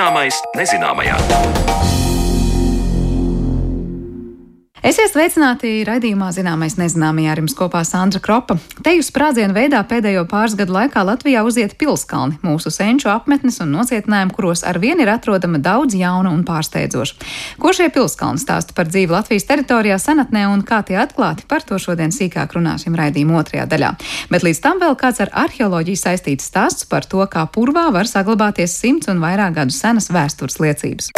Zināmais nezināmajā. Esiet sveicināti raidījumā Zināmais nezināmajā ar jums kopā Sandra Kropa. Te jūs sprādzienu veidā pēdējo pāris gadu laikā Latvijā uziet pilskalni, mūsu senču apmetnes un nocietinājumi, kuros ar vienu ir atrodama daudz jauna un pārsteidzoša. Ko šie pilskalni stāsta par dzīvi Latvijas teritorijā senatnē un kā tie atklāti, par to šodien sīkāk runāsim raidījuma otrajā daļā. Bet līdz tam vēl kāds ar arheoloģiju saistīts stāsts par to, kā purvā var saglabāties simts un vairāk gadu senas vēstures liecības.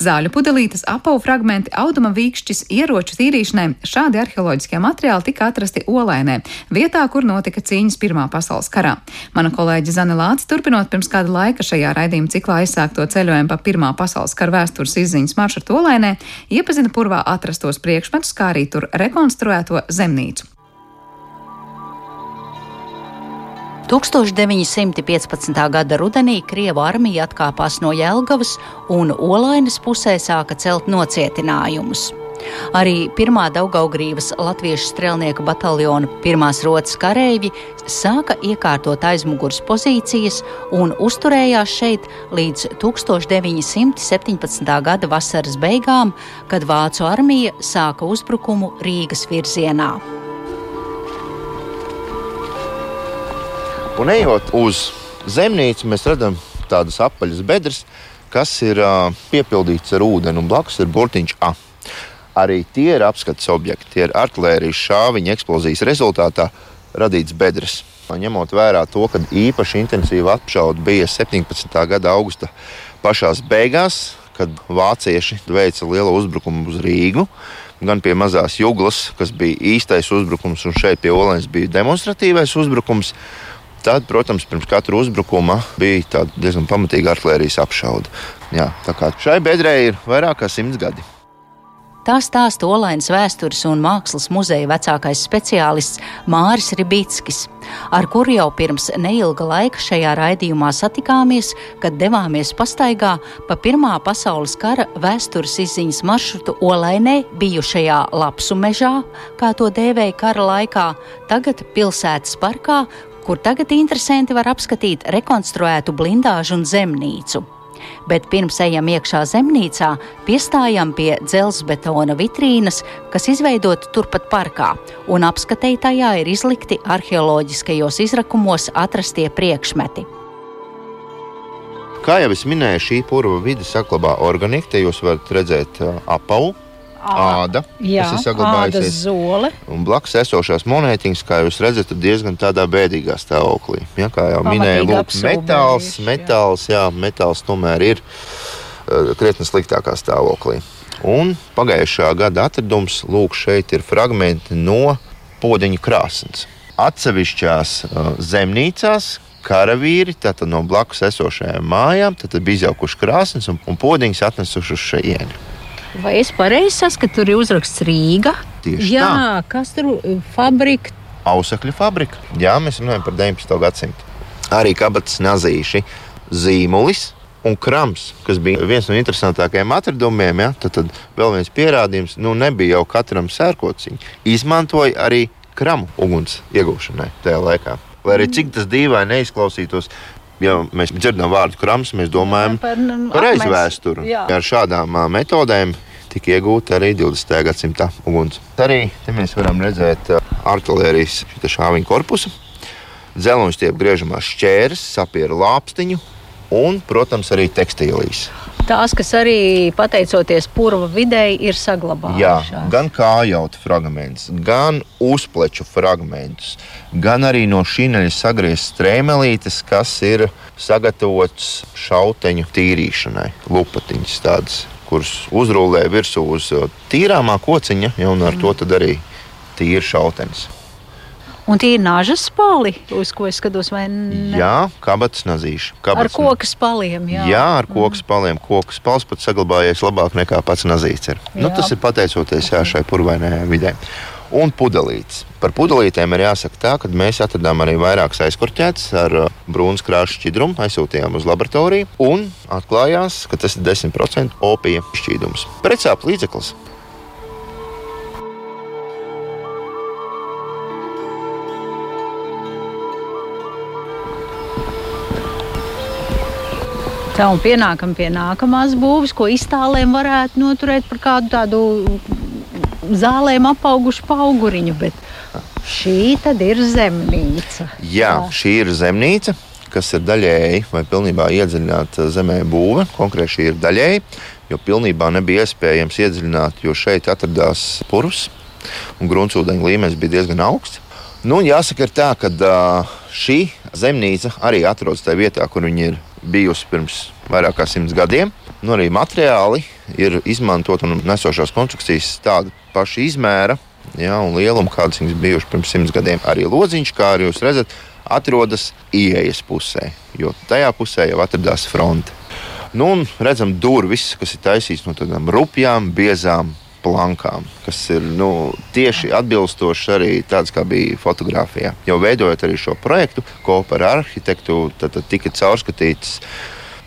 Zāļu pudelītes, apavu fragmenti, auduma vīkšķis, ieroču tīrīšanai šādi arheoloģiskie materiāli tika atrasti Olainē, vietā, kur notika cīņas Pirmā pasaules karā. Mana kolēģe Zana Lācis, turpinot pirms kāda laika šajā raidījuma ciklā aizsākto ceļojumu pa Pirmā pasaules kara vēstures izziņas maršrutu Olainē, iepazina purvā atrastos priekšmetus, kā arī tur rekonstruēto zemnīcu. 1915. gada rudenī Krievu armija atkāpās no Jelgavas un Olainas pusē sāka celt nocietinājumus. Arī pirmā Daugaugrības latviešu strelnieku bataljona pirmās rotas kareivji sāka iekārtot aizmugures pozīcijas un uzturējās šeit līdz 1917. gada vasaras beigām, kad Vācu armija sāka uzbrukumu Rīgas virzienā. Un ejot uz zemnīcu, mēs redzam tādas apaļas bedres, kas ir uh, piepildītas ar ūdeni, un blakus ir burtiņš A. Arī tie ir apskates objekti, tie ir artērijas šāviņa eksplozijas rezultātā radīts bedres. Ņemot vērā to, ka īpaši intensīva apšaude bija 17. gada augusta pašās beigās, kad vācieši veica lielu uzbrukumu uz Rīgu, gan pie mazās juglas, kas bija īstais uzbrukums, un šeit pie Olēnas bija demonstratīvais uzbrukums. Tad, protams, pirms katra uzbrukuma bija diezgan pamatīga artērijas apšaude. Jā, tā kā šai bedrē ir vairāk kā simts gadi. Tā stāsta Olainas vēstures un mākslas muzeja vecākais speciālists Māris Ribītskis, ar kuru jau pirms neilga laika šajā raidījumā satikāmies, kad devāmies pastaigā pa Pirmā pasaules kara vēstures izziņas maršrutu Olainē, bijušajā Lapsu mežā, kā to dēvēja kara laikā, tagad pilsētas parkā, kur tagad interesanti var apskatīt rekonstruētu blindāžu un zemnīcu. Bet pirms ejam iekšā zemnīcā, piestājam pie dzelzbetona vitrīnas, kas izveidota turpat parkā, un apskatēji tajā ir izlikti arheoloģiskajos izrakumos atrastie priekšmeti. Kā jau es minēju, šī purva vide saglabā organiku. Te jūs varat redzēt uh, apavu, āda, Jā, kas ir saglabājusies. zole. Un blakus esošās monētiņas, kā jūs redzat, ir diezgan tādā bēdīgā stāvoklī. Ja, kā jau minēju, lūk, apsūbējuši, metāls, jā. metāls, jā, metāls tomēr ir uh, krietni sliktākā stāvoklī. Un pagājušā gada atradums, lūk, šeit ir fragmenti no podziņa krāsnes. Atsevišķās uh, zemnīcās karavīri no blakus esošajām mājām bija izjaukuši krāsnes un, un podziņas atnesuši uz šejieni. Vai es pareizi saskatu, tur ir uzraksts Rīga? Tieši Jā, tā. kas tur ir? Fabrika. Ausekļu fabrika. Jā, mēs runājam par 19. gadsimtu. Arī kabatas nazīši, zīmulis un krams, kas bija viens no interesantākajiem atradumiem. Ja? Tad, tad vēl viens pierādījums, nu nebija jau katram sērkociņš. Izmantoja arī kramu uguns iegūšanai tajā laikā. Lai arī cik tas dīvaini neizklausītos, ja mēs dzirdam vārdu krams, mēs domājam Par, nu, par akmens. aizvēsturi. Jā. Ar šādām metodēm tika iegūta arī 20. gadsimta uguns. Arī te mēs varam redzēt artērijas šāviņu korpusu, dzelzceļa stiep griežamās šķēres, sapieru lāpstiņu un, protams, arī tekstīlijas. Tās, kas arī pateicoties purva videi, ir Jā, saglabājušās. gan kājauta fragments, gan uzpleču fragmentus, gan arī no šīneļa sagrieztas strēmelītes, kas ir sagatavots šauteņu tīrīšanai. Lupatiņas tādas, kuras uzrūlē virsū uz uh, tīrāmā kociņa, un ar to arī tīra šautenis. Un tie ir nāžas spāli, uz ko es skatos, ne? Jā, kabatas nazīša. Ar Kabatas koku spaliem. Jā, Jā, ar koku spāliem. Koku spāls pat saglabājies labāk nekā pats nazīts. Ir. Nu, tas ir pateicoties jā, šai purvainajai vidē. Un pudelītes. Par pudelītēm ir jāsaka tā, ka mēs atradām arī vairākas aizkorķētas ar uh, brūnas krāšņu šķidrumu, aizsūtījām uz laboratoriju un atklājās, ka tas ir 10% opija šķīdums. Precāpju līdzeklis. Tā un pienākam pie nākamās būves, ko iztālēm varētu noturēt par kādu tādu zālēm apaugušu auguriņu. Bet šī tad ir zemnīca. Jā, šī ir zemnīca. Kas ir daļēji vai pilnībā iedziļināta zemē būve. Konkrēti šī ir daļēji, jo pilnībā nebija iespējams iedziļināt, jo šeit atradās purvs un gruntsūdeņa līmenis bija diezgan augsts. Nu, jāsaka, tā, ka šī zemnīca arī atrodas tajā vietā, kur viņa ir bijusi pirms vairāk kā simts gadiem. Nu, arī materiāli ir izmantoti un nesošās konstrukcijas tāda paša izmēra ja, un lieluma, kādas viņas bijušas pirms simts gadiem. Arī lodziņš, kā arī jūs redzat, atrodas ieejas pusē, jo tajā pusē jau atradās fronte. Nu, un redzam, durvis, kas ir taisītas no tādām rupjām, biezām plankām, kas ir nu, tieši atbilstoši arī tāds, kā bija fotografijā. Jau veidojot arī šo projektu kopā ar arhitektu, tad, tad tika caurskatīts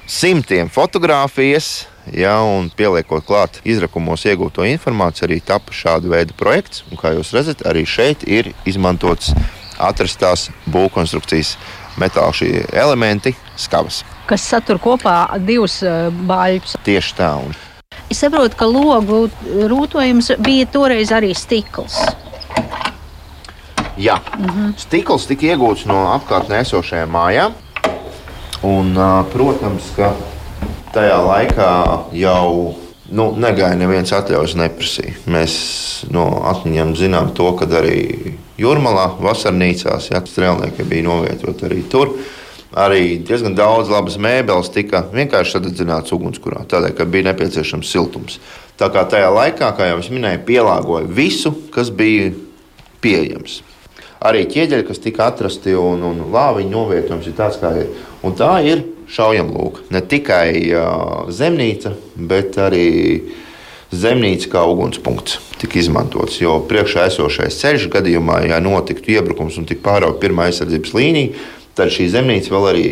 simtiem fotografijas. Ja, un pieliekot klāt izrakumos iegūto informāciju, arī tapa šāda veida projekts. Un, kā jūs redzat, arī šeit ir izmantots atrastās būvkonstrukcijas metāla elementi, skavas. Kas satur kopā divus uh, bāļus. Tieši tā. Un Es saprotu, ka logu rūtojums bija toreiz arī stikls. Jā, mm -hmm. stikls tika iegūts no apkārtnē esošajām mājām. Un, protams, ka tajā laikā jau nu, negaidīja neviens atļaujas neprasīja. Mēs no atmiņām zinām to, ka arī Jūrmalā, vasarnīcās, ja strēlnieki bija novietoti arī tur arī diezgan daudz labas mēbeles tika vienkārši sadedzināts ugunskurā, tādēļ, ka bija nepieciešams siltums. Tā kā tajā laikā, kā jau es minēju, pielāgoja visu, kas bija pieejams. Arī ķieģeļi, kas tika atrasti un, un lāviņu novietojums ir tāds, kā ir. Un tā ir šaujamlūka. Ne tikai uh, zemnīca, bet arī zemnīca kā ugunspunkts tika izmantots. Jo priekšā esošais ceļš gadījumā, ja notiktu iebrukums un tiktu pārauga pirmā aizsardzības līnija, tad šī zemnīca vēl arī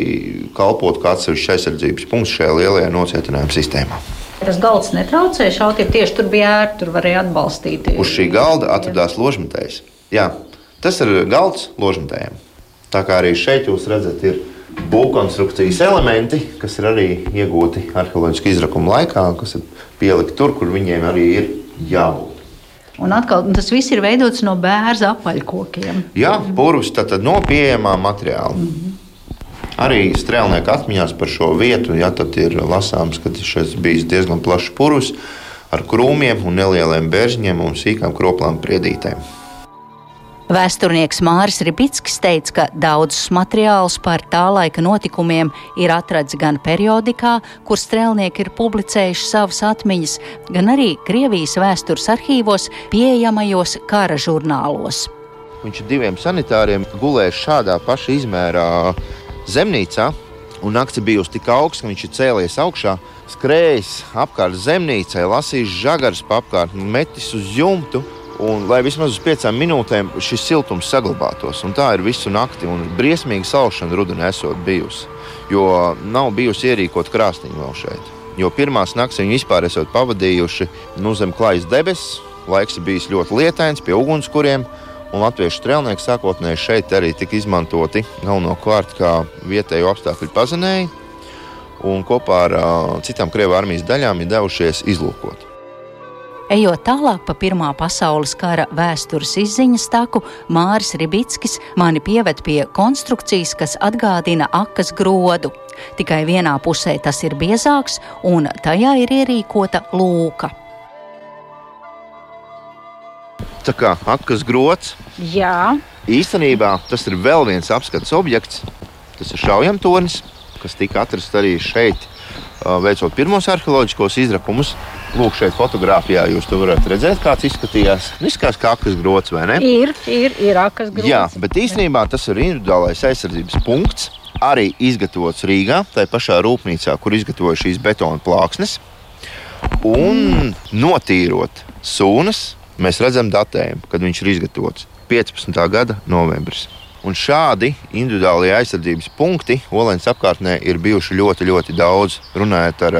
kalpotu kā atsevišķs aizsardzības punkts šajā lielajā nocietinājuma sistēmā. Tas galds netraucēja šaut, ja tieši tur bija ērti, tur varēja atbalstīt. Uz šī galda atradās ložmetējs. Jā, tas ir galds ložmetējiem. Tā kā arī šeit jūs redzat, ir būvkonstrukcijas elementi, kas ir arī iegūti arheoloģiskā izrakuma laikā, kas ir pielikti tur, kur viņiem arī ir jābūt. Un atkal tas viss ir veidots no bērna apaļkokiem. Jā, purvs tātad no pieejamā materiāla. Mm -hmm. Arī strēlnieku atmiņās par šo vietu, ja tad ir lasāms, ka šis bijis diezgan plašs purvs ar krūmiem un nelieliem bērziņiem un sīkām kroplām priedītēm. Vēsturnieks Māris Ribickis teica, ka daudzus materiālus par tā laika notikumiem ir atrads gan periodikā, kur strēlnieki ir publicējuši savas atmiņas, gan arī Krievijas vēstures arhīvos pieejamajos kara žurnālos. Viņš diviem sanitāriem gulējis šādā paša izmērā zemnīcā, un naktis bijusi tik augsta, ka viņš ir cēlies augšā, skrējis apkārt zemnīcai, lasījis žagars pa apkārt, metis uz jumtu un lai vismaz uz piecām minūtēm šis siltums saglabātos. Un tā ir visu nakti, un briesmīga saušana rudenī esot bijusi. Jo nav bijusi ierīkota krāsniņa vēl šeit. Jo pirmās naktas viņi vispār esat pavadījuši nu, zem klājas debesis, laiks bijis ļoti lietains pie ugunskuriem. Un latviešu strēlnieki sākotnēji šeit arī tika izmantoti galvenokārt kā vietējo apstākļu pazinēji, un kopā ar uh, citām Krievijas armijas daļām ir devušies izlūkot. Ejot tālāk pa Pirmā pasaules kara vēstures izziņas taku, Māris Ribickis mani pieved pie konstrukcijas, kas atgādina akas grodu. Tikai vienā pusē tas ir biezāks, un tajā ir ierīkota lūka. Tā kā akas grods. Jā. Īstenībā tas ir vēl viens apskates objekts. Tas ir šaujamtornis, kas tika atrasts arī šeit, veicot pirmos arheoloģiskos izrakumus. Lūk, šeit fotografijā jūs to varat redzēt, kāds izskatījās. Nu, izskatās kā akas grots, vai ne? Ir, ir, ir akas grots. Jā, bet īstenībā tas ir individuālais aizsardzības punkts. Arī izgatavots Rīgā, tā pašā rūpnīcā, kur izgatavoja šīs betona plāksnes. Un notīrot sūnas, mēs redzam datējumu, kad viņš ir izgatavots 15. gada novembris. Un šādi individuālie aizsardzības punkti Olēnas apkārtnē ir bijuši ļoti, ļoti daudz. Runājot ar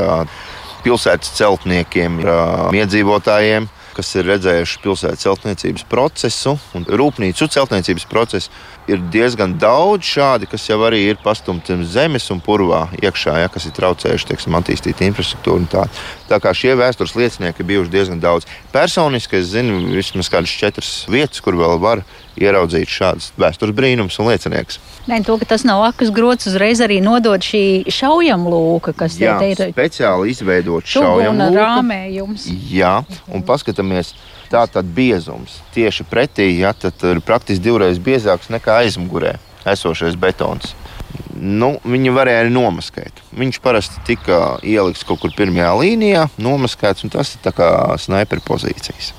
pilsētas celtniekiem, ar iedzīvotājiem, kas ir redzējuši pilsētas celtniecības procesu un rūpnīcu celtniecības procesu, ir diezgan daudz šādi, kas jau arī ir pastumti zemes un purvā iekšā, ja, kas ir traucējuši teiksim, attīstīt infrastruktūru. Tā. Tā kā šie vēstures liecinieki bijuši diezgan daudz. Personiski es zinu vismaz kādas četras vietas, kur vēl var ieraudzīt šādus vēstures brīnumus un lieciniekus. Nē, to, ka tas nav akas grots, uzreiz arī nodod šī šaujamlūka, kas Jā, ir speciāli izveidot šaujamlūka rāmējums. Jā, un paskatāmies, tā tad biezums tieši pretī, ja tad ir praktiski divreiz biezāks nekā aizmugurē esošais betons. Nu, viņi varēja arī nomaskēt. Viņš parasti tika ielikts kaut kur pirmajā līnijā, nomaskēts, un tas ir tā kā sniper pozīcijas.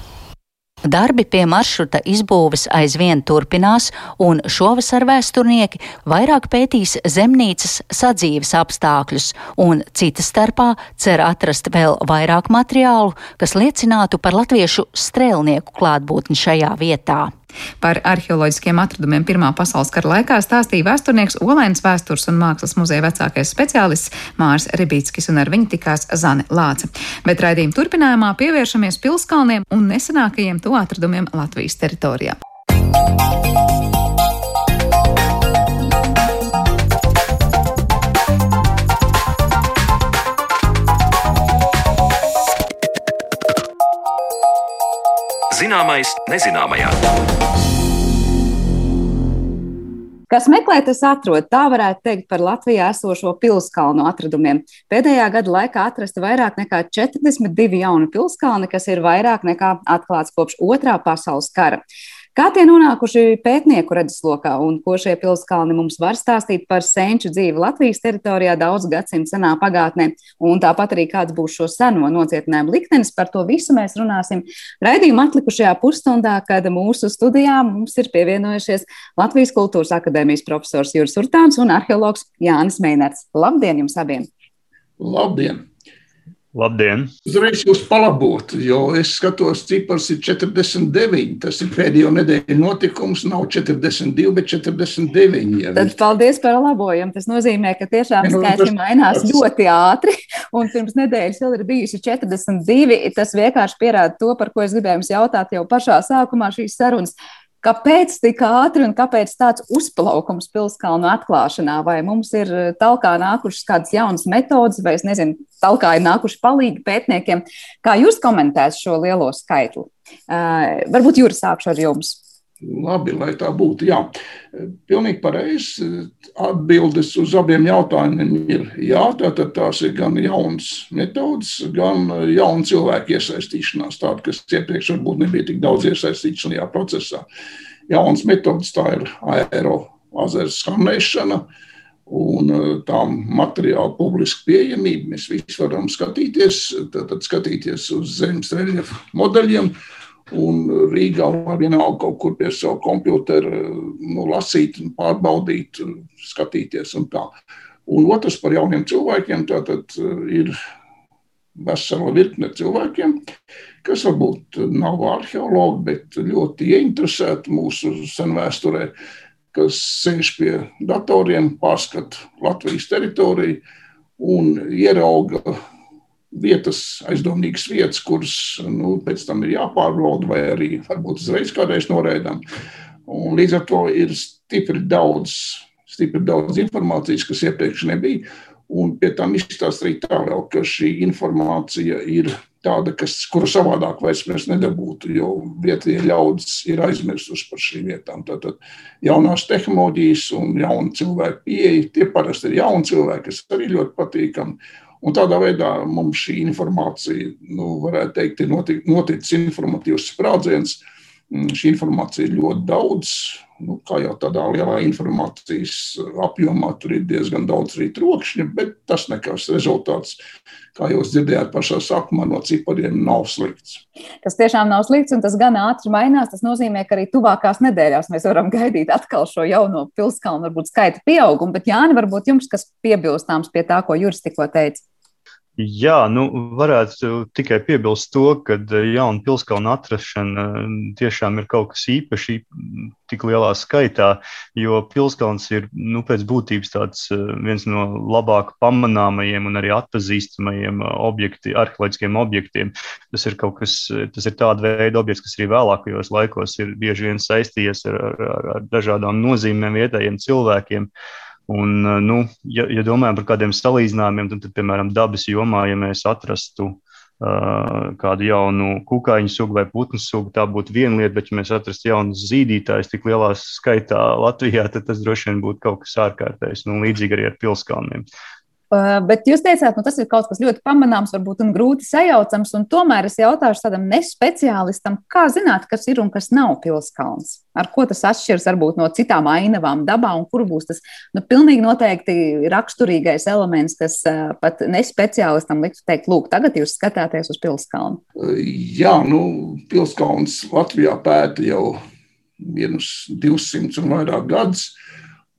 Darbi pie maršruta izbūves aizvien turpinās, un šovasar vēsturnieki vairāk pētīs zemnīcas sadzīves apstākļus, un citas starpā cer atrast vēl vairāk materiālu, kas liecinātu par latviešu strēlnieku klātbūtni šajā vietā. Par arheoloģiskiem atradumiem Pirmā pasaules kara laikā stāstīja vēsturnieks Olēns vēstures un mākslas muzeja vecākais speciālists Mārs Ribītskis, un ar viņu tikās Zane Lāce. Bet raidījuma turpinājumā pievēršamies pilskalniem un nesenākajiem to atradumiem Latvijas teritorijā. Zināmais nezināmajā. Kas meklē, tas atrod. Tā varētu teikt par Latvijā esošo pilskalnu atradumiem. Pēdējā gada laikā atrasta vairāk nekā 42 jauni pilskalni, kas ir vairāk nekā atklāts kopš otrā pasaules kara. Kā tie nonākuši pētnieku redzeslokā un ko šie pilskalni mums var stāstīt par senču dzīvi Latvijas teritorijā daudz gadsimtu senā pagātnē, un tāpat arī kāds būs šo seno nocietinājumu liktenis, par to visu mēs runāsim raidījuma atlikušajā pusstundā, kad mūsu studijā mums ir pievienojušies Latvijas Kultūras akadēmijas profesors Juris Urtāns un arheologs Jānis Meinerts. Labdien jums abiem! Labdien! Labdien! Uzreiz jūs palabotu, jo es skatos, cipars ir 49. Tas ir pēdējo nedēļu notikums. Nav 42, bet 49. Ja Tad paldies par labojumu. Tas nozīmē, ka tiešām skaitļi mainās ļoti ātri. Un pirms nedēļas vēl ir bijuši 42. Tas vienkārši pierāda to, par ko es gribēju jums jautāt jau pašā sākumā šīs sarunas. Kāpēc tik ātri un kāpēc tāds uzplaukums pilskalnu atklāšanā? Vai mums ir talkā nākušas kādas jaunas metodas, vai es nezinu, talkā ir nākuši palīgi pētniekiem? Kā jūs komentējat šo lielo skaitli? Uh, varbūt Jūras sākšu ar jums. Labi, lai tā būtu. Jā, pilnīgi pareizi. Atbildes uz abiem jautājumiem ir jā. Tātad tās ir gan jaunas metodas, gan jauna cilvēka iesaistīšanās, tāda, kas iepriekš varbūt nebija tik daudz iesaistīta šajā procesā. Jaunas metodas tā ir aerolāzera skanēšana. Un eh, tā materiāla publiska pieejamība. Mēs visi varam skatīties, tad skatīties uz zemes reljefa modeļiem, Un Rīgā var vienalga kaut kur pie sava kompjutera nu, lasīt, pārbaudīt, skatīties un tā. Un otrs par jauniem cilvēkiem, tātad ir vesela virkne cilvēkiem, kas varbūt nav arheologi, bet ļoti ieinteresēti mūsu senvēsturē, kas sēž pie datoriem, pārskata Latvijas teritoriju un ierauga vietas, aizdomīgas vietas, kuras nu, pēc tam ir jāpārbauda, vai arī varbūt uzreiz kādreiz noraidām. Un līdz ar to ir stipri daudz, stipri daudz informācijas, kas iepriekš nebija. Un pie tam izstāsta arī tā, vēl, ka šī informācija ir tāda, kas, kuru savādāk vairs mēs nedabūtu, jo vietējie ļaudis ir aizmirsuši par šīm vietām. Tātad jaunās tehnoloģijas un jauna cilvēka pieeja, tie parasti ir jauni cilvēki, kas arī ļoti patīkami. Un tādā veidā mums šī informācija, nu, varētu teikt, ir notic, noticis informatīvs sprādziens. Šī informācija ir ļoti daudz. Nu, kā jau tādā lielā informācijas apjomā, tur ir diezgan daudz arī trokšņa, bet tas nekas rezultāts, kā jūs dzirdējāt pašā sākumā, no cipariem nav slikts. Tas tiešām nav slikts, un tas gan ātri mainās. Tas nozīmē, ka arī tuvākās nedēļās mēs varam gaidīt atkal šo jauno pilskalnu, varbūt skaita pieaugumu. Bet, Jāni, varbūt jums kas piebilstāms pie tā, ko Juris tikko teica? Jā, nu, varētu tikai piebilst to, ka eh, jauna pilskalna atrašana eh, tiešām ir kaut kas īpašs, tik lielā skaitā, jo pilskalns ir nu, pēc būtības tāds eh, viens no labāk pamanāmajiem un arī atpazīstamajiem objekti, arheoloģiskiem objektiem. Tas ir kaut kas, tas ir tāda veida objekts, kas arī vēlākajos laikos ir bieži vien saistījies ar, ar, ar dažādām nozīmēm vietējiem cilvēkiem. Un, eh, nu, ja, ja domājam par kādiem salīdzinājumiem, tad, tad, piemēram, dabas jomā, ja mēs atrastu uh, kādu jaunu kukaiņu sugu vai putnu sugu, tā būtu viena lieta, bet, ja mēs atrastu jaunus zīdītājus tik lielā skaitā Latvijā, tad tas droši vien būtu kaut kas ārkārtējs. Nu, līdzīgi arī ar pilskalniem. Uh, bet jūs teicāt, nu, tas ir kaut kas ļoti pamanāms, varbūt grūti sajaucams. Tomēr es jautāšu tādam nespeciālistam, kā zināt, kas ir un kas nav pilskalns. Ar ko tas atšķiras varbūt no citām ainavām dabā, un kur būs tas nu, pilnīgi noteikti raksturīgais elements, kas uh, pat nespeciālistam liktu teikt, lūk, tagad jūs skatāties uz pilskalnu. Jā, nu, pilskalns Latvijā pēta jau vienus 200 un vairāk gadus.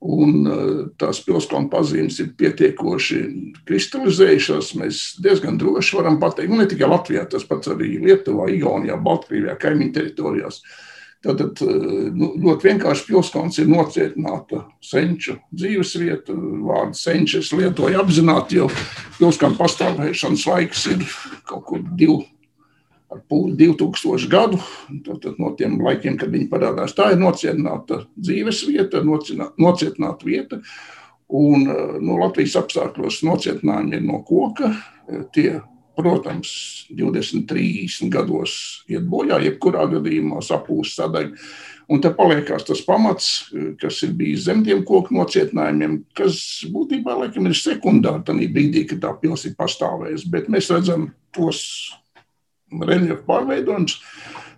Un eh, tās pilskalnu pazīmes ir pietiekoši kristalizējušās. Mēs diezgan droši varam pateikt, nu, ne tikai Latvijā, tas pats arī Lietuvā, Igaunijā, Baltkrievijā, kaimiņu teritorijās. Tātad eh, nu, ļoti vienkārši pilskalns ir nocietināta senču dzīvesvieta. Vārdu senčus lietoju apzināti, jo pilskalnu pastāvēšanas laiks ir kaut kur divi ar pūli 2000 gadu. Tad no tiem laikiem, kad viņi parādās, tā ir nocietināta dzīves vieta, nocietināta vieta. Un, nu, Latvijas apstākļos nocietinājumi ir no koka. Tie, protams, 20, 30 gados iet bojā, jebkurā gadījumā sapūst sadaļa. Un te paliekās tas pamats, kas ir bijis zem tiem koku nocietinājumiem, kas būtībā laikam ir sekundāri tajā brīdī, kad tā pilsēta ir pastāvējusi. Bet mēs redzam tos reljefu pārveidojums.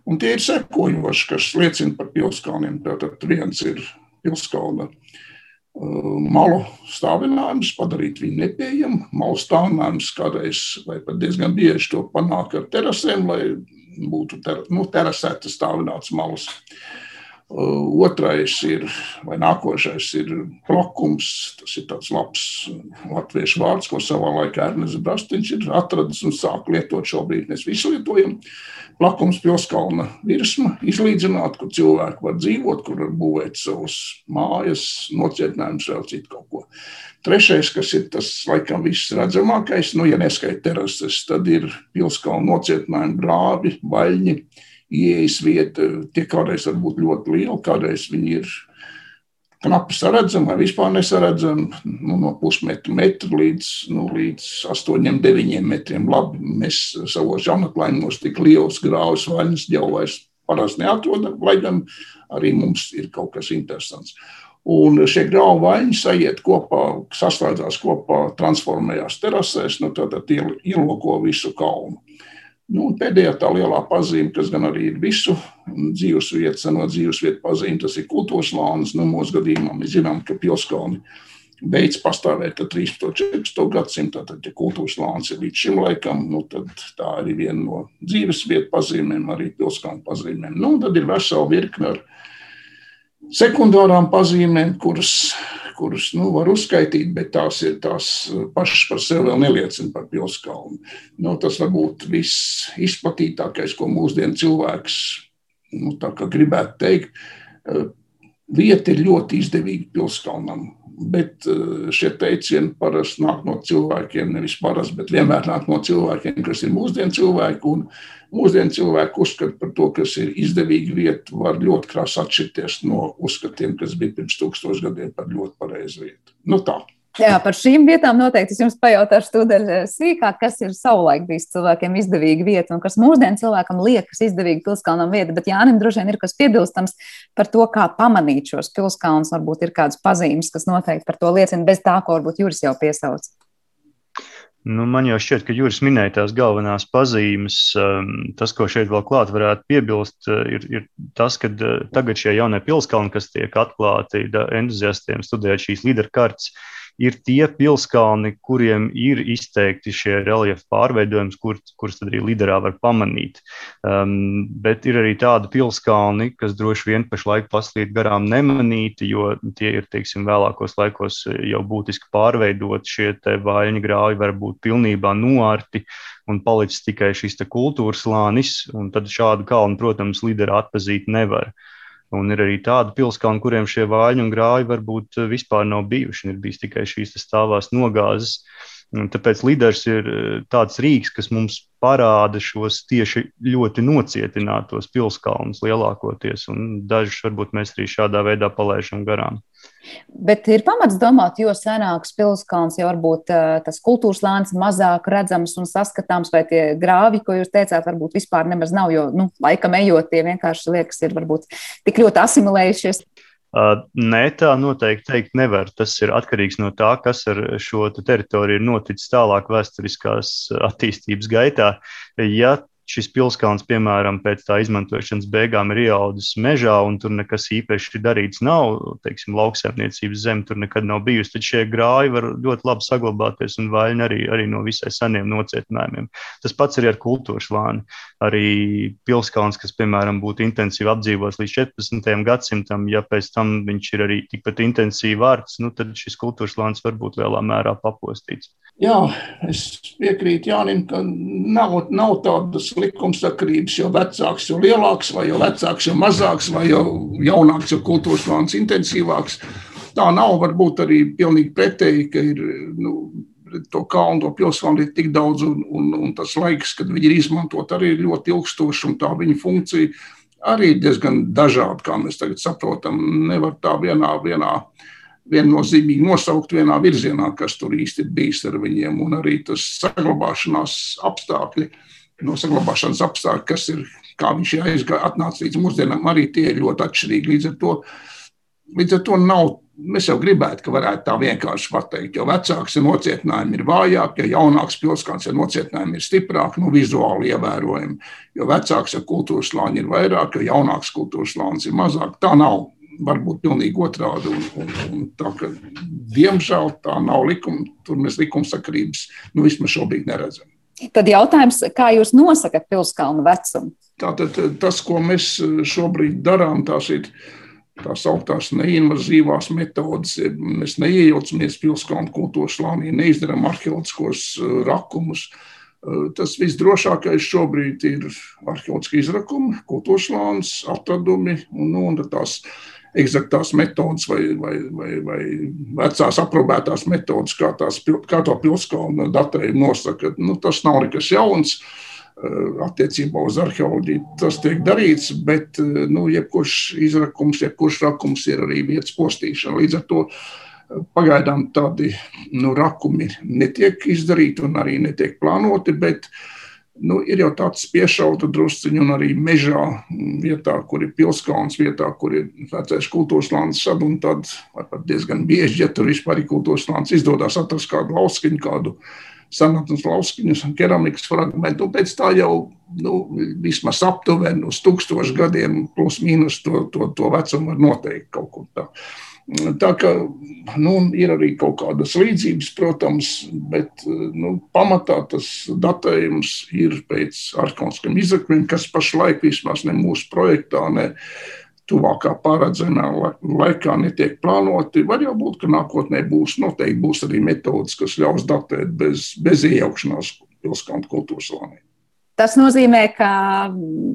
Un tie ir sekojoši, kas liecina par pilskalniem. Tātad viens ir pilskalna uh, malu stāvinājums, padarīt viņu nepieejamu. Malu stāvinājums kādreiz vai pat diezgan bieži to panāk ar terasēm, lai būtu ter, nu, terasētas stāvināts malas. Uh, Otrais ir, vai nākošais ir plakums. Tas ir tāds labs latviešu vārds, ko savā laikā Ernsts Brastiņš ir atradis un sāk lietot šobrīd. Mēs visi lietojam plakums pilskalna virsma, izlīdzināt, kur cilvēki var dzīvot, kur var būvēt savus mājas, nocietinājumus, vēl citu kaut ko. Trešais, kas ir tas laikam viss redzamākais, nu, ja neskaita terases, tad ir pilskalna nocietinājumi, grābi, vaļņi ieejas vieta, tie kādreiz var būt ļoti liela, kādreiz viņi ir knapi saredzami vai vispār nesaredzami, nu, no pusmetra metra līdz, nu, līdz 8, 9 metriem. Labi, mēs savos jaunatklājumos tik liels grāvs vaļņas jau vairs parasti neatrodam, lai gan arī mums ir kaut kas interesants. Un šie graudu vaļņi sajiet kopā, saslēdzās kopā, transformējās terasēs, nu, tad ieloko visu kalnu. Nu, pēdējā tā lielā pazīme, kas gan arī ir visu dzīvesvietu, seno dzīvesvietu pazīme, tas ir kultūras lānis. Nu, mūsu gadījumā mēs zinām, ka pilskalni beidz pastāvēt 13. un 14. gadsimtā. Tad, ja kultūras lānis ir līdz šim laikam, nu, tad tā ir viena no dzīvesvietu pazīmēm, arī pilskalnu pazīmēm. Nu, tad ir vesela virkne ar sekundārām pazīmēm, kuras kurus nu, var uzskaitīt, bet tās ir tās pašas par sevi vēl neliecina par pilskalnu. Nu, tas varbūt viss izplatītākais, ko mūsdienu cilvēks nu, gribētu teikt. Vieta ir ļoti izdevīga pilskalnam, bet šie teicieni parasti nāk no cilvēkiem, nevis parasti, bet vienmēr nāk no cilvēkiem, kas ir mūsdienu cilvēki. Mūsdienu cilvēki uzskata par to, kas ir izdevīga vieta, var ļoti krāsa atšķirties no uzskatiem, kas bija pirms tūkstošiem gadiem par ļoti pareizu vietu. Nu, tā. Jā, par šīm vietām noteikti es jums pajautāšu tūdaļ eh, sīkāk, kas ir savulaik bijis cilvēkiem izdevīga vieta un kas mūsdienu cilvēkam liekas izdevīga pilskalnam vieta. Bet Jānim droši vien ir kas piebilstams par to, kā pamanīt šos pilskalnus. Varbūt ir kādas pazīmes, kas noteikti par to liecina, bez tā, ko varbūt Juris jau piesauc. Nu, man jau šķiet, ka Juris minēja tās galvenās pazīmes. Um, tas, ko šeit vēl klāt varētu piebilst, uh, ir, ir tas, ka uh, tagad šie jaunie pilskalni, kas tiek atklāti entuziastiem studēt šīs līderkartes, ir tie pilskalni, kuriem ir izteikti šie reliefa pārveidojumi, kur, kurus arī liderā var pamanīt. Um, bet ir arī tādi pilskalni, kas droši vien pašlaik paslīd garām nemanīti, jo tie ir, teiksim, vēlākos laikos jau būtiski pārveidoti. Šie vaļņu grāvi var būt pilnībā noārti un palicis tikai šis kultūras slānis, un tad šādu kalnu, protams, līderi atpazīt nevar. Un ir arī tādi pilskalni, kuriem šie vāļi un grāvi varbūt vispār nav bijuši. Ir bijis tikai šīs stāvās nogāzes. Tāpēc līderis ir eh, tāds rīks, kas mums parāda šos tieši ļoti nocietinātos pilskalnus lielākoties, dažus varbūt mēs arī šādā veidā palaižam garām. Bet ir pamats domāt, jo senāks pilskalns, jo varbūt uh, tas kultūras lānis mazāk redzams un saskatāms, vai tie grāvi, ko jūs teicāt, varbūt vispār nemaz nav, jo, nu, laikam ejot, tie vienkārši liekas, ir varbūt tik ļoti asimilējušies. Uh, nē, tā noteikti teikt nevar. Tas ir atkarīgs no tā, kas ar šo te teritoriju ir noticis tālāk vēsturiskās attīstības gaitā. Ja šis pilskalns, piemēram, pēc tā izmantošanas beigām ir ieaudzis mežā, un tur nekas īpaši darīts nav, teiksim, lauksaimniecības zeme tur nekad nav bijusi, tad šie grāji var ļoti labi saglabāties un vaļņi arī, arī no visai seniem nocietinājumiem. Tas pats arī ar kultūras lāni. Arī pilskalns, kas, piemēram, būtu intensīvi apdzīvots līdz 14. gadsimtam, ja pēc tam viņš ir arī tikpat intensīvi vārds, nu, tad šis kultūras lānis var būt lielā mērā papostīts. Jā, es piekrītu Jānim, ka nav, nav tādas likumsakarības, jo vecāks, jo lielāks, vai jo vecāks, jo mazāks, vai jo jaunāks, jo kultūras plāns intensīvāks. Tā nav varbūt arī pilnīgi pretēji, ka ir nu, to kalnu, to pilsētu ir tik daudz, un, un, un tas laiks, kad viņi ir izmantot, arī ir ļoti ilgstošs, un tā viņa funkcija arī ir diezgan dažāda, kā mēs tagad saprotam. Nevar tā vienā, vienā viennozīmīgi nosaukt vienā virzienā, kas tur īsti ir bijis ar viņiem, un arī tas saglabāšanās apstākļi, no saglabāšanas apstākļi, kas ir, kā viņš aizgāja, atnāca līdz mūsdienām, arī tie ir ļoti atšķirīgi. Līdz ar to, līdz ar to nav, mēs jau gribētu, ka varētu tā vienkārši pateikt, jo vecāks ir nocietinājumi ir vājāk, ja jaunāks pilskāns ir nocietinājumi ir stiprāk, nu vizuāli ievērojami, jo vecāks ir kultūras slāņi ir vairāk, jo jaunāks kultūras slānis ir mazāk. Tā nav var būt pilnīgi otrādi. Un, un, un tā, ka, diemžēl tā nav likuma, tur mēs likumsakarības nu, vismaz šobrīd neredzam. Tad jautājums, kā jūs nosakāt pilskalnu vecumu? Tātad tas, ko mēs šobrīd darām, tās ir tās augtās neinvazīvās metodes. Mēs neiejaucamies pilskalnu kultūras slānī, neizdarām arheoloģiskos rakumus. Tas visdrošākais šobrīd ir arheoloģiski izrakumi, kultūras slānis, atradumi un, nu, un tās eksaktās metodas vai, vai, vai, vai vecās aprobētās metodas, kā, tās, kā to pilskalnu datējumu nosaka. Nu, tas nav nekas jauns. Eh, attiecībā uz arheoloģiju tas tiek darīts, bet eh, nu, jebkurš izrakums, jebkurš rakums ir arī vietas postīšana. Līdz ar to eh, pagaidām tādi nu, rakumi netiek izdarīti un arī netiek plānoti, bet uh, nu, ir jau tāds piešauta drusciņš, un arī mežā, vietā, kur ir pilskalns, vietā, kur ir vecais kultūras lāns, sad un tad pat diezgan bieži, ja tur vispār ir kultūras lāns, izdodas atrast kādu lauskiņu, kādu senatnes lauskiņus un keramikas fragmentu, un pēc tā jau nu, vismaz aptuveni uz tūkstošu gadiem plus mīnus to, to, to vecumu var noteikt kaut kur tā. Tā kā nu, ir arī kaut kādas līdzības, protams, bet nu, pamatā tas datējums ir pēc arhēoloģiskiem izrakļiem, kas pašlaik vismaz ne mūsu projektā, ne tuvākā paredzamā laikā netiek plānoti. Var jau būt, ka nākotnē būs noteikti būs arī metodas, kas ļaus datēt bez, bez iejaukšanās pilsētu kultūras lānī. Tas nozīmē, ka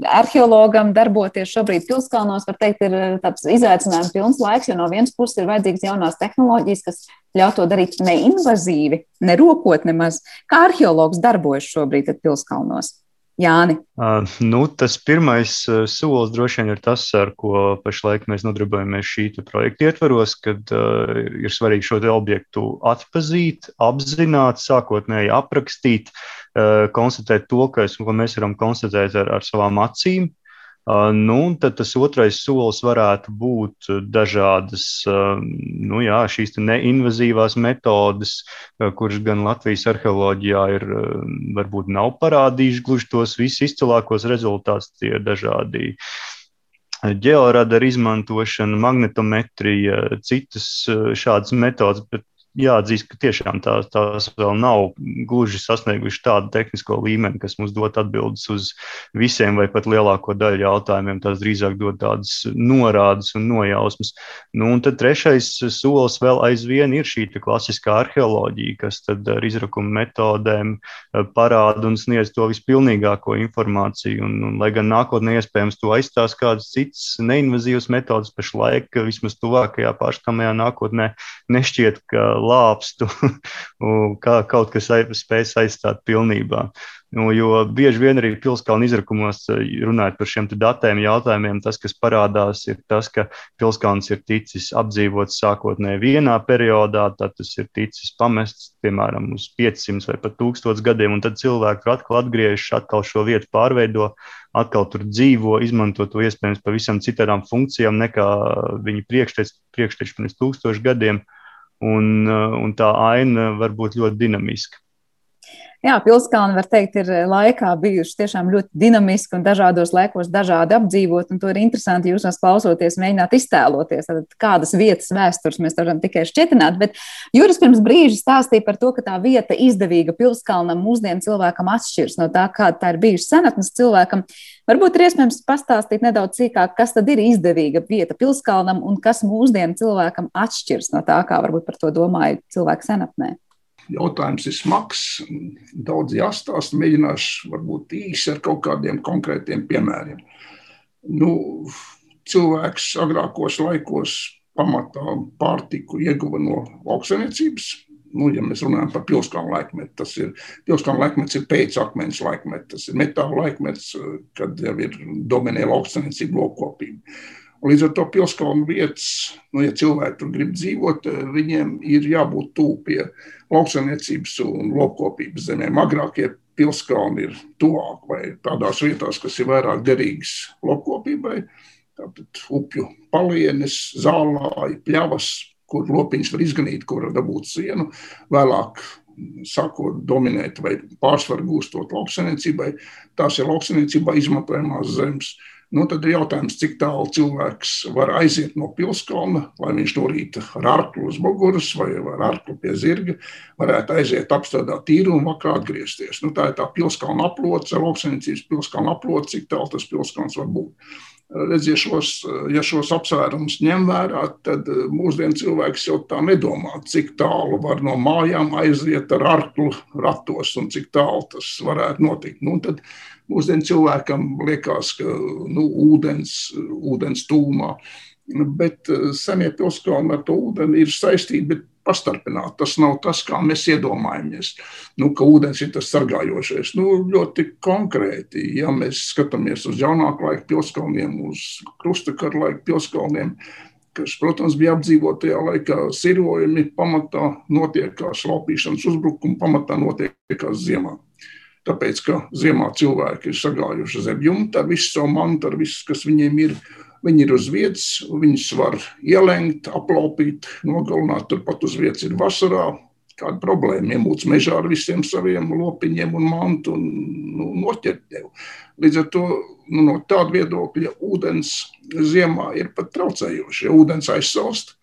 arheologam darboties šobrīd pilskalnos, var teikt, ir eh, tāds izaicinājums pilns laiks, jo no vienas puses ir vajadzīgas jaunās tehnoloģijas, kas ļauj to darīt neinvazīvi, nerokot nemaz. Kā arheologs darbojas šobrīd pilskalnos? Jāni? Uh, nu, tas pirmais uh, solis droši vien ir tas, ar ko pašlaik mēs nodarbojamies šī projekta ietvaros, kad uh, ir svarīgi šo objektu atpazīt, apzināt, sākotnēji aprakstīt, uh, konstatēt to, kas, ko mēs varam konstatēt ar, ar savām acīm, Nu, tad tas otrais solis varētu būt dažādas nu, jā, šīs neinvazīvās metodes, kuras gan Latvijas arheoloģijā ir, varbūt nav parādījuši gluži tos visizcilākos rezultātus. Tie ir dažādi ģeoradaru izmantošana, magnetometrija, citas šādas metodas, bet jāatzīst, ka tiešām tās, tās vēl nav gluži sasnieguši tādu tehnisko līmeni, kas mums dot atbildes uz visiem vai pat lielāko daļu jautājumiem. Tās drīzāk dod tādas norādes un nojausmas. Nu, un tad trešais solis vēl aizvien ir šī klasiskā arheoloģija, kas ar izrakuma metodēm eh, parāda un sniedz to vispilnīgāko informāciju. Un, un, lai gan nākotnē iespējams to aizstās kādas citas neinvazīvas metodas, pašlaik vismaz tuvākajā pārskatāmajā nākotnē nešķiet, ka lāpstu, kā kaut kas spēj aizstāt pilnībā. Nu, jo bieži vien arī pilskalna izrakumos, eh, runājot par šiem datiem, jautājumiem, tas, kas parādās, ir tas, ka pilskalns ir ticis apdzīvots sākotnēji vienā periodā, tad tas ir ticis pamests, piemēram, uz 500 vai pat 1000 gadiem, un tad cilvēki atkal atgriežas, atkal šo vietu pārveido, atkal tur dzīvo, izmanto to iespējams pavisam citām funkcijām nekā viņi priekšteči pirms tūkstošu gadiem. Uh, un, uh, un tā aina var būt ļoti dinamiska. Jā, pilskalni, var teikt, ir laikā bijuši tiešām ļoti dinamiski un dažādos laikos dažādi apdzīvot. To ir interesanti jūs klausoties, mēģināt iztēloties, tad, kādas vietas vēstures mēs varam tikai šķietināt. Bet Juris pirms brīža stāstīja par to, ka tā vieta izdevīga pilskalnam mūsdienu cilvēkam atšķiras no tā, kāda tā ir bijusi senatnes cilvēkam. Varbūt ir iespējams pastāstīt nedaudz sīkāk, kas tad ir izdevīga vieta pilskalnam un kas mūsdienu cilvēkam atšķiras no tā, kā varbūt par to domāja cilvēki senatnē. Jautājums ir smags, daudz jāstāsta. Mēģināšu varbūt īsi ar kaut kādiem konkrētiem piemēriem. Nu, cilvēks agrākos laikos pamatā pārtiku ieguva no lauksaimniecības. Nu, ja mēs runājam par pilskalnu laikmetu, tas ir pilskalnu laikmets, ir pēcakmens laikmets, tas ir metāla laikmets, kad jau ir dominē lauksaimniecība, lokopība. Līdz ar to pilskalnu vietas, nu, ja cilvēki tur grib dzīvot, viņiem ir jābūt tuvu pie lauksaimniecības un lopkopības zemēm. Agrākie pilskalni ir tuvāk vai tādās vietās, kas ir vairāk derīgas lopkopībai. Tātad upju palienes, zālāji, pļavas, kur lopiņš var izganīt, kur var dabūt sienu. Vēlāk sākot dominēt vai pārsvaru gūstot lauksaimniecībai, tās ir lauksaimniecībā izmantojamās zemes. Nu, tad ir jautājums, cik tālu cilvēks var aiziet no pilskalna, lai viņš no rīta ar arklu uz muguras vai ar arklu pie zirga varētu aiziet apstādāt tīru un vakarā atgriezties. Nu, tā ir tā pilskalna aploce, lauksainicības pilskalna aploce, cik tālu tas pilskalns var būt. Redziet, šos, ja šos apsvērumus ņem vērā, tad mūsdienu cilvēks jau tā nedomā, cik tālu var no mājām aiziet ar arklu ratos un cik tālu tas varētu notikt. Nu, tad Mūsdienu cilvēkam liekas, ka nu, ūdens, ūdens tūmā, bet eh, senie pilskalni ar to ūdeni ir saistīti, bet pastarpināti. Tas nav tas, kā mēs iedomājamies, nu, ka ūdens ir tas sargājošais. Nu, ļoti konkrēti, ja mēs skatāmies uz jaunāku laiku pilskalniem, uz krustakara laiku pilskalniem, kas, protams, bija apdzīvotajā laikā, sirojumi pamatā notiekās, laupīšanas uzbrukumi pamatā notiekās ziemā. Tāpēc, ka ziemā cilvēki ir sagājuši zem jumta ar visu savu mantu, ar visu, kas viņiem ir. Viņi ir uz vietas, viņus var ielenkt, aplaupīt, nogalināt. Turpat uz vietas ir vasarā. Kāda problēma iemūts mežā ar visiem saviem lopiņiem un mantu un nu, noķert tevi. Līdz ar to nu, no tāda viedokļa ūdens ziemā ir pat traucējoši. Ja ūdens aizsalst,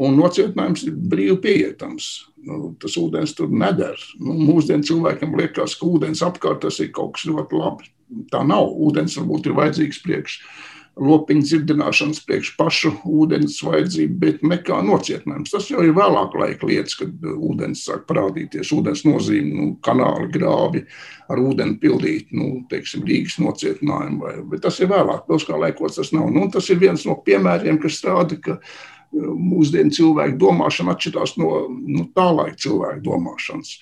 un nocietinājums ir brīvi pieejams. Nu, tas ūdens tur neder. Nu, mūsdienu cilvēkam liekas, ka ūdens apkārt tas ir kaut kas ļoti labi. Tā nav. Ūdens varbūt ir vajadzīgs priekš lopiņu dzirdināšanas, priekš pašu ūdens vajadzību, bet nekā nocietinājums. Tas jau ir vēlāk laika lietas, kad ūdens sāk parādīties, ūdens nozīme, nu, kanāli, grāvi ar ūdeni pildīt, nu, teiksim, Rīgas nocietinājumu. Vai, bet tas ir vēlāk, pilskā laikos tas nav. Nu, tas ir viens no piemēriem, kas strāda, ka mūsdienu cilvēku domāšana atšķirās no nu, tā laika cilvēku domāšanas.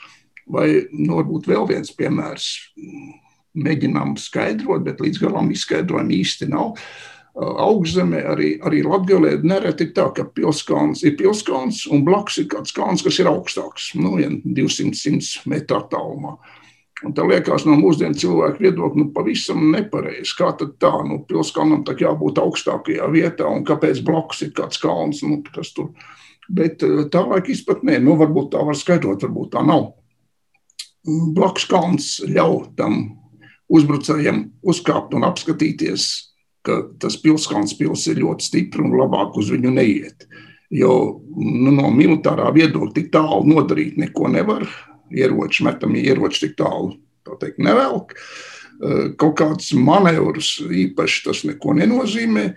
Vai nu, varbūt vēl viens piemērs, mēģinām skaidrot, bet līdz galam izskaidrojumu īsti nav. Augšzemē arī, arī Latvijā nereti ir tā, ka pilskalns ir pilskalns un blakus ir kāds kalns, kas ir augstāks, nu, 200 metru attālumā. Un tā liekas no mūsdienu cilvēku viedokļa, nu, pavisam nepareizi. Kā tad tā, nu, pilskalnam tā jābūt augstākajā vietā, un kāpēc blakus ir kāds kalns, nu, kas tur. Bet tā laika izpratnē, nu, varbūt tā var skaidrot, varbūt tā nav. Blakus kalns ļauj tam uzbrucējiem uzkāpt un apskatīties, ka tas pilskalns pils ir ļoti stipri un labāk uz viņu neiet. Jo nu, no militārā viedokļa tik tālu nodarīt neko nevar. Ieroči, metamie ieroči tik tālu teikt, nevelk. Kaut kāds manevrus īpaši tas neko nenozīmē.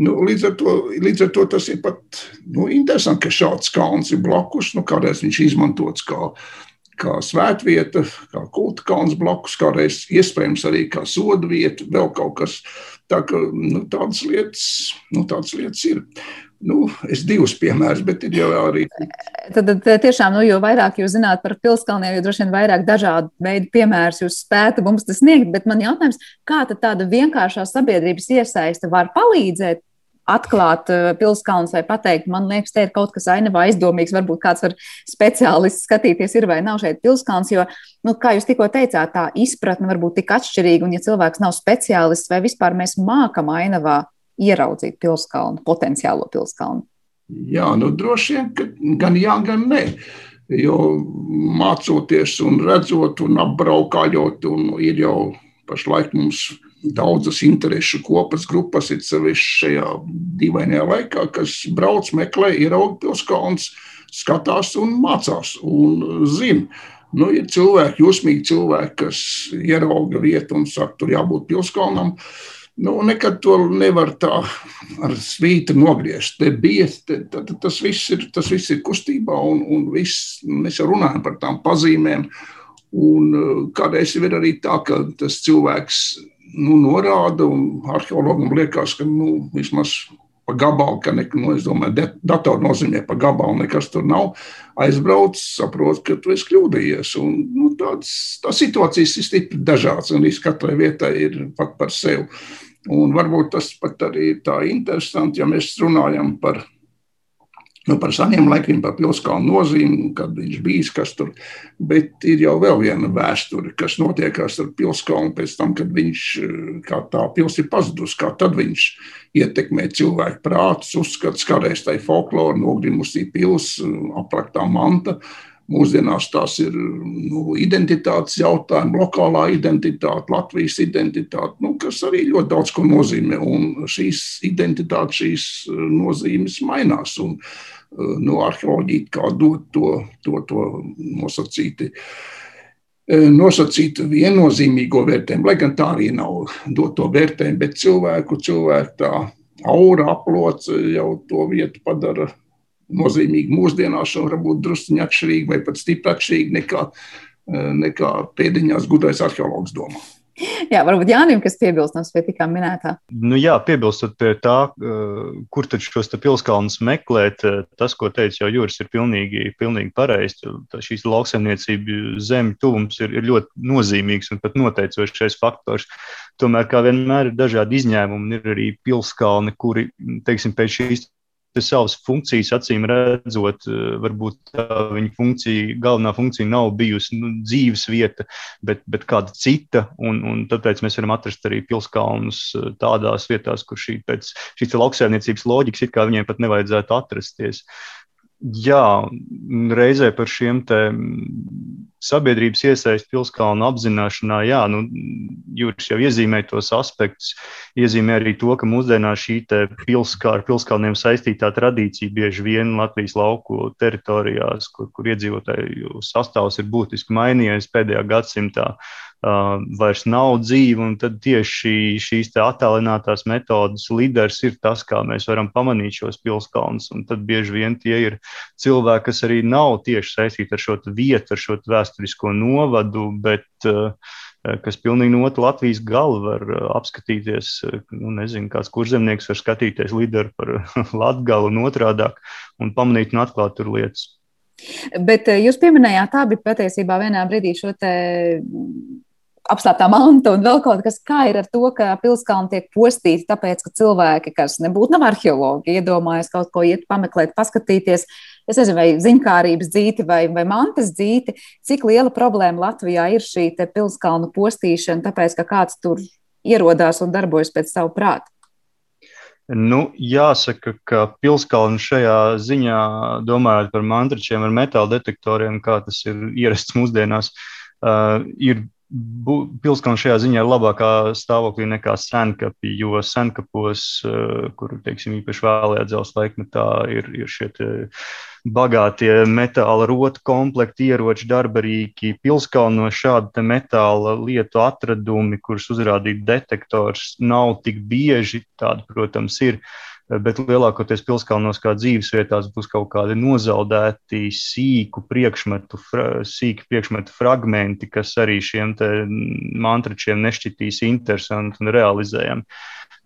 Nu, līdz, ar to, līdz ar to tas ir pat nu, interesanti, ka šāds kalns ir blakus. Nu, kādreiz viņš izmantots kā kā svētvieta, kā kulta kalns blakus, kādreiz iespējams arī kā soda vieta, vēl kaut kas. Tā ka, nu, tādas, lietas, nu, tādas lietas ir. Nu, es divus piemērus, bet ir jau arī. Tad, tad tiešām, nu, jo vairāk jūs zināt par pilskalniem, jo droši vien vairāk dažādu veidu piemērus jūs spētu mums sniegt. Bet man jautājums, kā tāda vienkāršā sabiedrības iesaiste var palīdzēt atklāt uh, pilskalns vai pateikt, man liekas, te ir kaut kas ainavā aizdomīgs, varbūt kāds var speciālists skatīties, ir vai nav šeit pilskalns, jo, nu, kā jūs tikko teicāt, tā izpratne var būt tik atšķirīga, un ja cilvēks nav speciālists, vai vispār mēs mākam ainavā ieraudzīt pilskalnu, potenciālo pilskalnu? Jā, nu droši vien, gan jā, gan nē. Jo mācoties un redzot un apbraukājot, un ir jau pašlaik mums daudzas interesu kopas, grupas, ir sevišķi šajā dīvainajā laikā, kas brauc, meklē, ierauga pilskalns, skatās un mācās un zina. Nu, ir cilvēki, jūsmīgi cilvēki, kas ierauga vietu un saka, tur jābūt pilskalnam. Nu, nekad to nevar tā ar svītu nogriezt. Te bija, te, te, tas, viss ir, tas viss ir kustībā, un, un viss, mēs jau runājam par tām pazīmēm. Un kādreiz ir arī tā, ka tas cilvēks nu, norāda, un arheologam liekas, ka nu, vismaz pa gabalu, ka ne, nu, domāju, datoru nozīmē pa gabalu, nekas tur nav. Aizbrauc, saprot, ka tu esi kļūdījies. Un, nu, tāds, tā situācijas ir stipri dažādas, un viss katrai vietai ir pat par sevi. Un varbūt tas pat arī ir tā interesanti, ja mēs runājam par nu, par seniem laikiem, par pilskalnu nozīmi, kad viņš bijis, kas tur. Bet ir jau vēl viena vēsture, kas notiekās ar pilskalnu pēc tam, kad viņš, kā tā pils ir pazudusi, kā tad viņš ietekmē cilvēku prātus, uzskats, kādreiz tai folklora nogrimusī pils, aplaktā manta. Mūsdienās tās ir nu, identitātes jautājumi, lokālā identitāte, Latvijas identitāte, nu, kas arī ļoti daudz ko nozīmē. Un šīs identitātes, šīs nozīmes mainās. Un, nu, arheoloģija kā dot to, to, to nosacīti. Nosacīt viennozīmīgo vērtējumu, lai gan tā arī nav dot to vērtējumu, bet cilvēku, cilvēku tā aura aplots jau to vietu padara nozīmīgi mūsdienās, un varbūt druskuļi atšķirīgi vai pat stipri atšķirīgi nekā, nekā pēdiņās gudrais arheologs domā. Jā, varbūt Jānis, kas piebilstams pie tikā minētā. Nu, jā, piebilstot pie tā, kur tad šos pilskalnus meklēt, tas, ko teica jau Juris, ir pilnīgi, pilnīgi pareizi. Šīs lauksaimniecība zemju tuvums ir, ir ļoti nozīmīgs un pat noteicošais faktors. Tomēr, kā vienmēr, ir dažādi izņēmumi. Ir arī pilskalni, kuri, teiksim, pēc šīs savas funkcijas, acīm redzot, eh, varbūt viņa funkcija, galvenā funkcija nav bijusi nu, dzīves vieta, bet, bet kāda cita. Un, un tāpēc mēs varam atrast arī pilskalnus eh, tādās vietās, kur šī, pēc šīs lauksaimniecības loģikas it kā viņiem pat nevajadzētu atrasties. Jā, reizē par šiem sabiedrības iesaistu pilskalnu apzināšanā, jā, nu, jūs jau iezīmējat tos aspektus, iezīmē arī to, ka mūsdienās šī pilskā, ar pilskalniem saistītā tradīcija bieži vien Latvijas lauku teritorijās, kur, kur iedzīvotāju sastāvs ir būtiski mainījies pēdējā gadsimtā uh, vairs nav dzīva. Tad tieši šīs attālinātās metodas līderis ir tas, kā mēs varam pamanīt šos pilskalnus. Tad bieži vien tie ir cilvēki, kas arī nav tieši saistīti ar šo vietu, ar šo vēsturisko novadu, bet uh, kas pilnīgi no otras Latvijas gala var apskatīties. Nu, nezinu, kāds kurzemnieks var skatīties līderi par Latgalu un otrādāk un pamanīt un atklāt tur lietas. Bet jūs pieminējāt, bija patiesībā vienā brīdī šo apslēptā manta un vēl kaut kas, kā ir ar to, ka pilskalni tiek postīti, tāpēc, ka cilvēki, kas nebūtu nav arheologi, iedomājas kaut ko iet pameklēt, paskatīties, es nezinu, vai ziņkārības dzīti vai, vai mantas dzīti, cik liela problēma Latvijā ir šī pilskalnu postīšana, tāpēc, ka kāds tur ierodās un darbojas pēc savu prātu. Nu, jāsaka, ka pilskalni šajā ziņā, domājot par mantričiem ar metāla detektoriem, kā tas ir ierasts mūsdienās, uh, ir Pilskalns šajā ziņā ir labākā stāvoklī nekā senkapi, jo senkapos, kur teiksim, īpaši vēlējā dzelzceļa laikmetā, ir, ir šie bagātie metāla rotu komplekti, ieroči, darbarīki. Pilskalnos šādi metāla lietu atradumi, kurus uzrādīt detektors, nav tik bieži. Tādi, protams, ir bet lielākoties pilskalnos kā dzīvesvietās būs kaut kādi nozaudēti sīku priekšmetu, fra, sīki priekšmetu fragmenti, kas arī šiem mantračiem nešķitīs interesanti un realizējami.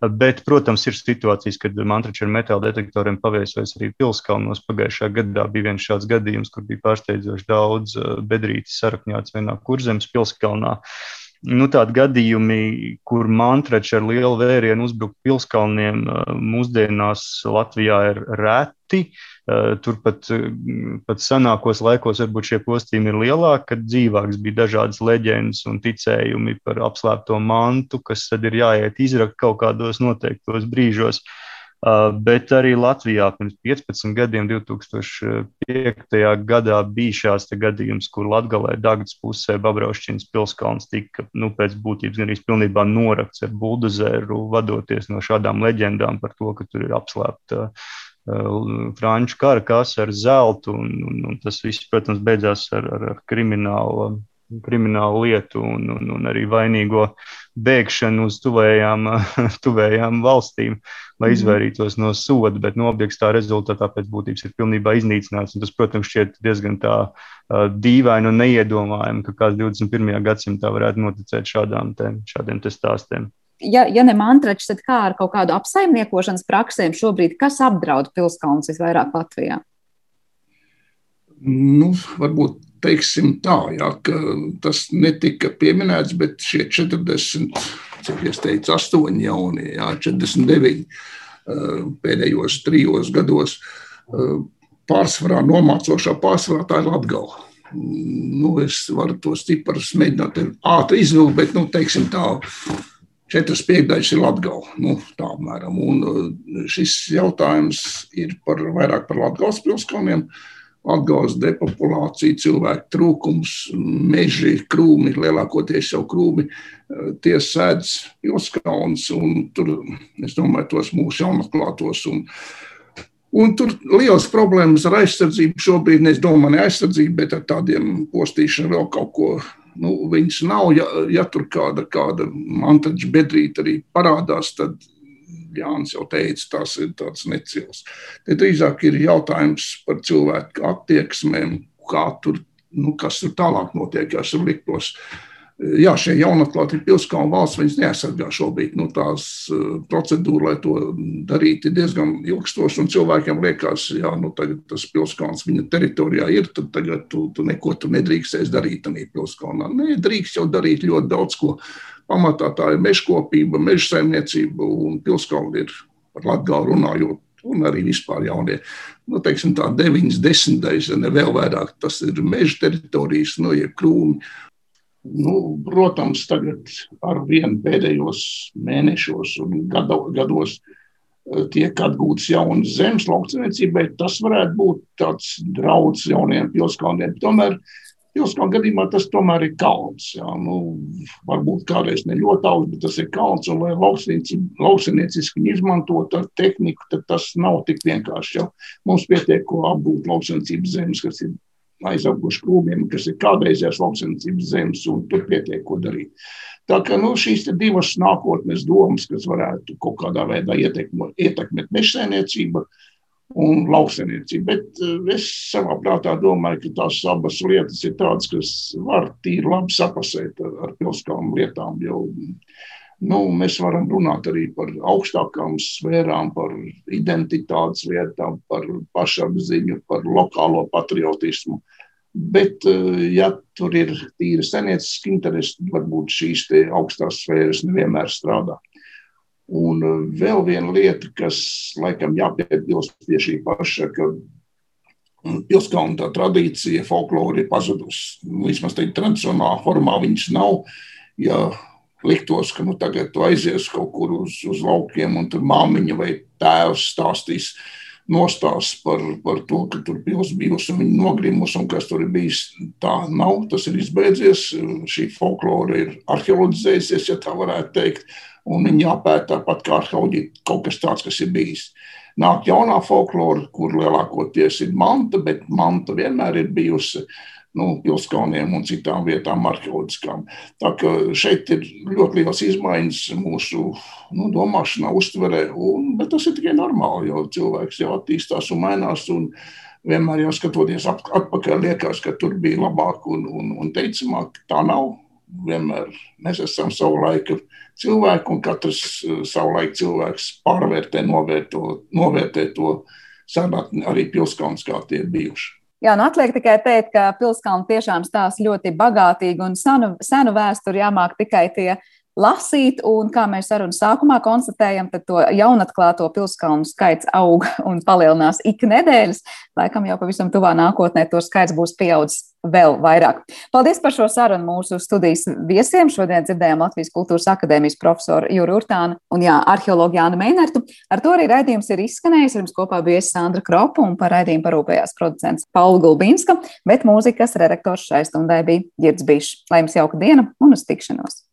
Bet, protams, ir situācijas, kad mantrači ar metāla detektoriem paviesojas arī pilskalnos. Pagājušā gadā bija viens šāds gadījums, kur bija pārsteidzoši daudz eh, bedrītes sarakņots vienā kurzemes pilskalnā. Uh, nu, tādi gadījumi, kur mantrači ar lielu vērienu uzbrukt pilskalniem, mūsdienās Latvijā ir reti. Turpat pat senākos laikos varbūt šie postījumi ir lielāki, kad dzīvāks bija dažādas leģendas un ticējumi par apslēpto mantu, kas tad ir jāiet izrakt kaut kādos noteiktos brīžos. Uh, bet arī Latvijā pirms 15 gadiem, 2005. gadā, bija šāds gadījums, kur Latvijā Dārgājas pusē Babraušķins pilskalns tika nu, pēc būtības arī pilnībā norakts ar buldozeru, vadoties no šādām leģendām par to, ka tur ir apslēpta uh, franču kara kasa ar zeltu, un, un, un tas viss, protams, beidzās ar, ar, ar kriminālu kriminālu lietu un, un, un arī vainīgo bēgšanu uz tuvējām, tuvējām valstīm, lai mhm. izvairītos no soda, bet no objekts tā rezultātā pēc būtības ir pilnībā iznīcināts. Un tas, protams, šķiet diezgan tā uh, dīvaini un neiedomājami, ka kāds 21. gadsimtā varētu noticēt šādām te, šādiem te stāstiem. Ja, ja ne mantračs, tad kā ar kaut kādu apsaimniekošanas praksēm šobrīd, kas apdraud pilskalns visvairāk Latvijā? Nu, varbūt teiksim tā, jā, ka tas netika pieminēts, bet šie 40, cik es teicu, 8 jaunie, jā, 49 pēdējos trijos gados pārsvarā nomācošā pārsvarā tā ir Latgala. Nu, es varu tos ciparus mēģināt ātri izvilkt, bet, nu, teiksim tā, četras piekdaļas ir Latgala, nu, tā apmēram. Un šis jautājums ir par vairāk par Latgales pilskalniem. Uh, atgūst depopulācija, cilvēku trūkums, meži, krūmi, lielākoties jau krūmi, eh, tie sēdz pilskalns un tur, es domāju, tos mūsu jaunatklātos. Un, un tur liels problēmas ar aizsardzību šobrīd, es domāju, ne aizsardzību, bet ar tādiem postīšanu vēl kaut ko. Nu, viņas nav, ja, ja tur kāda, kāda mantaģa bedrīte arī parādās, tad Jānis jau teica, tas ir tāds necils. Te drīzāk ir jautājums par cilvēku attieksmēm, kā tur, nu, kas tur tālāk notiek, ja esam liktos. Jā, šie jaunatklāti pilskalnu valsts, viņas neaizsargā šobrīd. Nu, tās uh, procedūra, lai to darītu, ir diezgan ilgstoša, un cilvēkiem liekas, ja nu, tas pilskalns viņa teritorijā ir, tad tagad tu, tu neko tur nedrīkstēs darīt. Nē, drīkst jau darīt ļoti daudz ko. Uh, pamatā tā ir mežkopība, meža saimniecība un pilskalni ir par latgālu runājot. Un arī vispār jaunie, nu, teiksim, tā 9, 10, ja ne vēl vairāk, tas ir meža teritorijas, no nu, ja krūmi. Nu, protams, tagad ar vienu pēdējos mēnešos un gado, gados eh, tiek atgūtas jaunas zemes lauksaimniecībai. Tas varētu būt tāds draudz jauniem pilskalniem. Tomēr Pilsēta gadījumā tas tomēr ir kalns. Jā, nu, varbūt kādreiz ne ļoti augsts, bet tas ir kalns. Un, lai lauksanieciski izmantotu tehniku, tad tas nav tik vienkārši. Jā. Mums pietiek, ko apgūt lauksanicības zemes, kas ir aizauguši krūmiem, kas ir kādreizējās lauksanicības zemes, un tur pietiek, ko darīt. Tā kā nu, šīs divas nākotnes domas, kas varētu kaut kādā veidā ietekmēt mežsainiecību, un lauksaimniecību. Bet eh, es savā prātā domāju, ka tās abas lietas ir tādas, kas var tīri labi sapasēt ar, pilsētām lietām. Jo, nu, mēs varam runāt arī par augstākām sfērām, par identitātes lietām, par pašapziņu, par lokālo patriotismu. Bet, eh, ja tur ir tīra senētiska interese, tad varbūt šīs augstās sfēras nevienmēr strādā. Un uh, vēl viena lieta, kas laikam jāpiebilst pie šī paša, ka mm, pilskalna tradīcija, folklore ir pazudusi. Nu, vismaz tādā tradicionālā formā viņas nav. Ja liktos, ka nu, tagad tu aizies kaut kur uz, uz laukiem un tur māmiņa vai tēvs stāstīs, nostāsts par, par to, ka tur pils bijusi un viņi nogrimusi un kas tur ir bijis. Tā nav, tas ir izbeidzies. Šī folklora ir arheoloģizējusies, ja tā varētu teikt, un viņi jāpēta tāpat kā arheoloģija kaut kas tāds, kas ir bijis. Nāk jaunā folklora, kur lielākoties ir manta, bet manta vienmēr ir bijusi nu, pilskalniem un citām vietām arheoloģiskām. Tā kā šeit ir ļoti liels izmaiņas mūsu nu, domāšanā, uztverē, un, bet tas ir tikai normāli, jo cilvēks jau attīstās un mainās. Un, Vienmēr jau skatoties atpakaļ, liekas, ka tur bija labāk un, un, un teicamāk. Tā nav. Vienmēr mēs esam savu laiku cilvēki, un katrs savu laiku cilvēks pārvērtē, novērto, novērtē to senatni arī pilskalns, kā tie bijuši. Jā, nu atliek tikai teikt, ka pilskalni tiešām stāsta ļoti bagātīgi un senu, senu vēsturi jāmāk tikai tie lasīt, un kā mēs sarunas sākumā konstatējam, tad to jaunatklāto pilskalnu skaits aug un palielinās ik nedēļas. Laikam jau pavisam tuvā nākotnē to skaits būs pieaudzis vēl vairāk. Paldies par šo sarunu mūsu studijas viesiem. Šodien dzirdējām Latvijas Kultūras Akadēmijas profesoru Juru Urtānu un jā, arheologu Jānu Meinertu. Ar to arī raidījums ir izskanējis. Ar jums kopā bija Sandra Kropa un par raidījumu parūpējās producents Paula Gulbīnska, bet mūzikas redaktors šai stundai bija Girds Bišs. Lai jums jauka diena un uz tikšanos!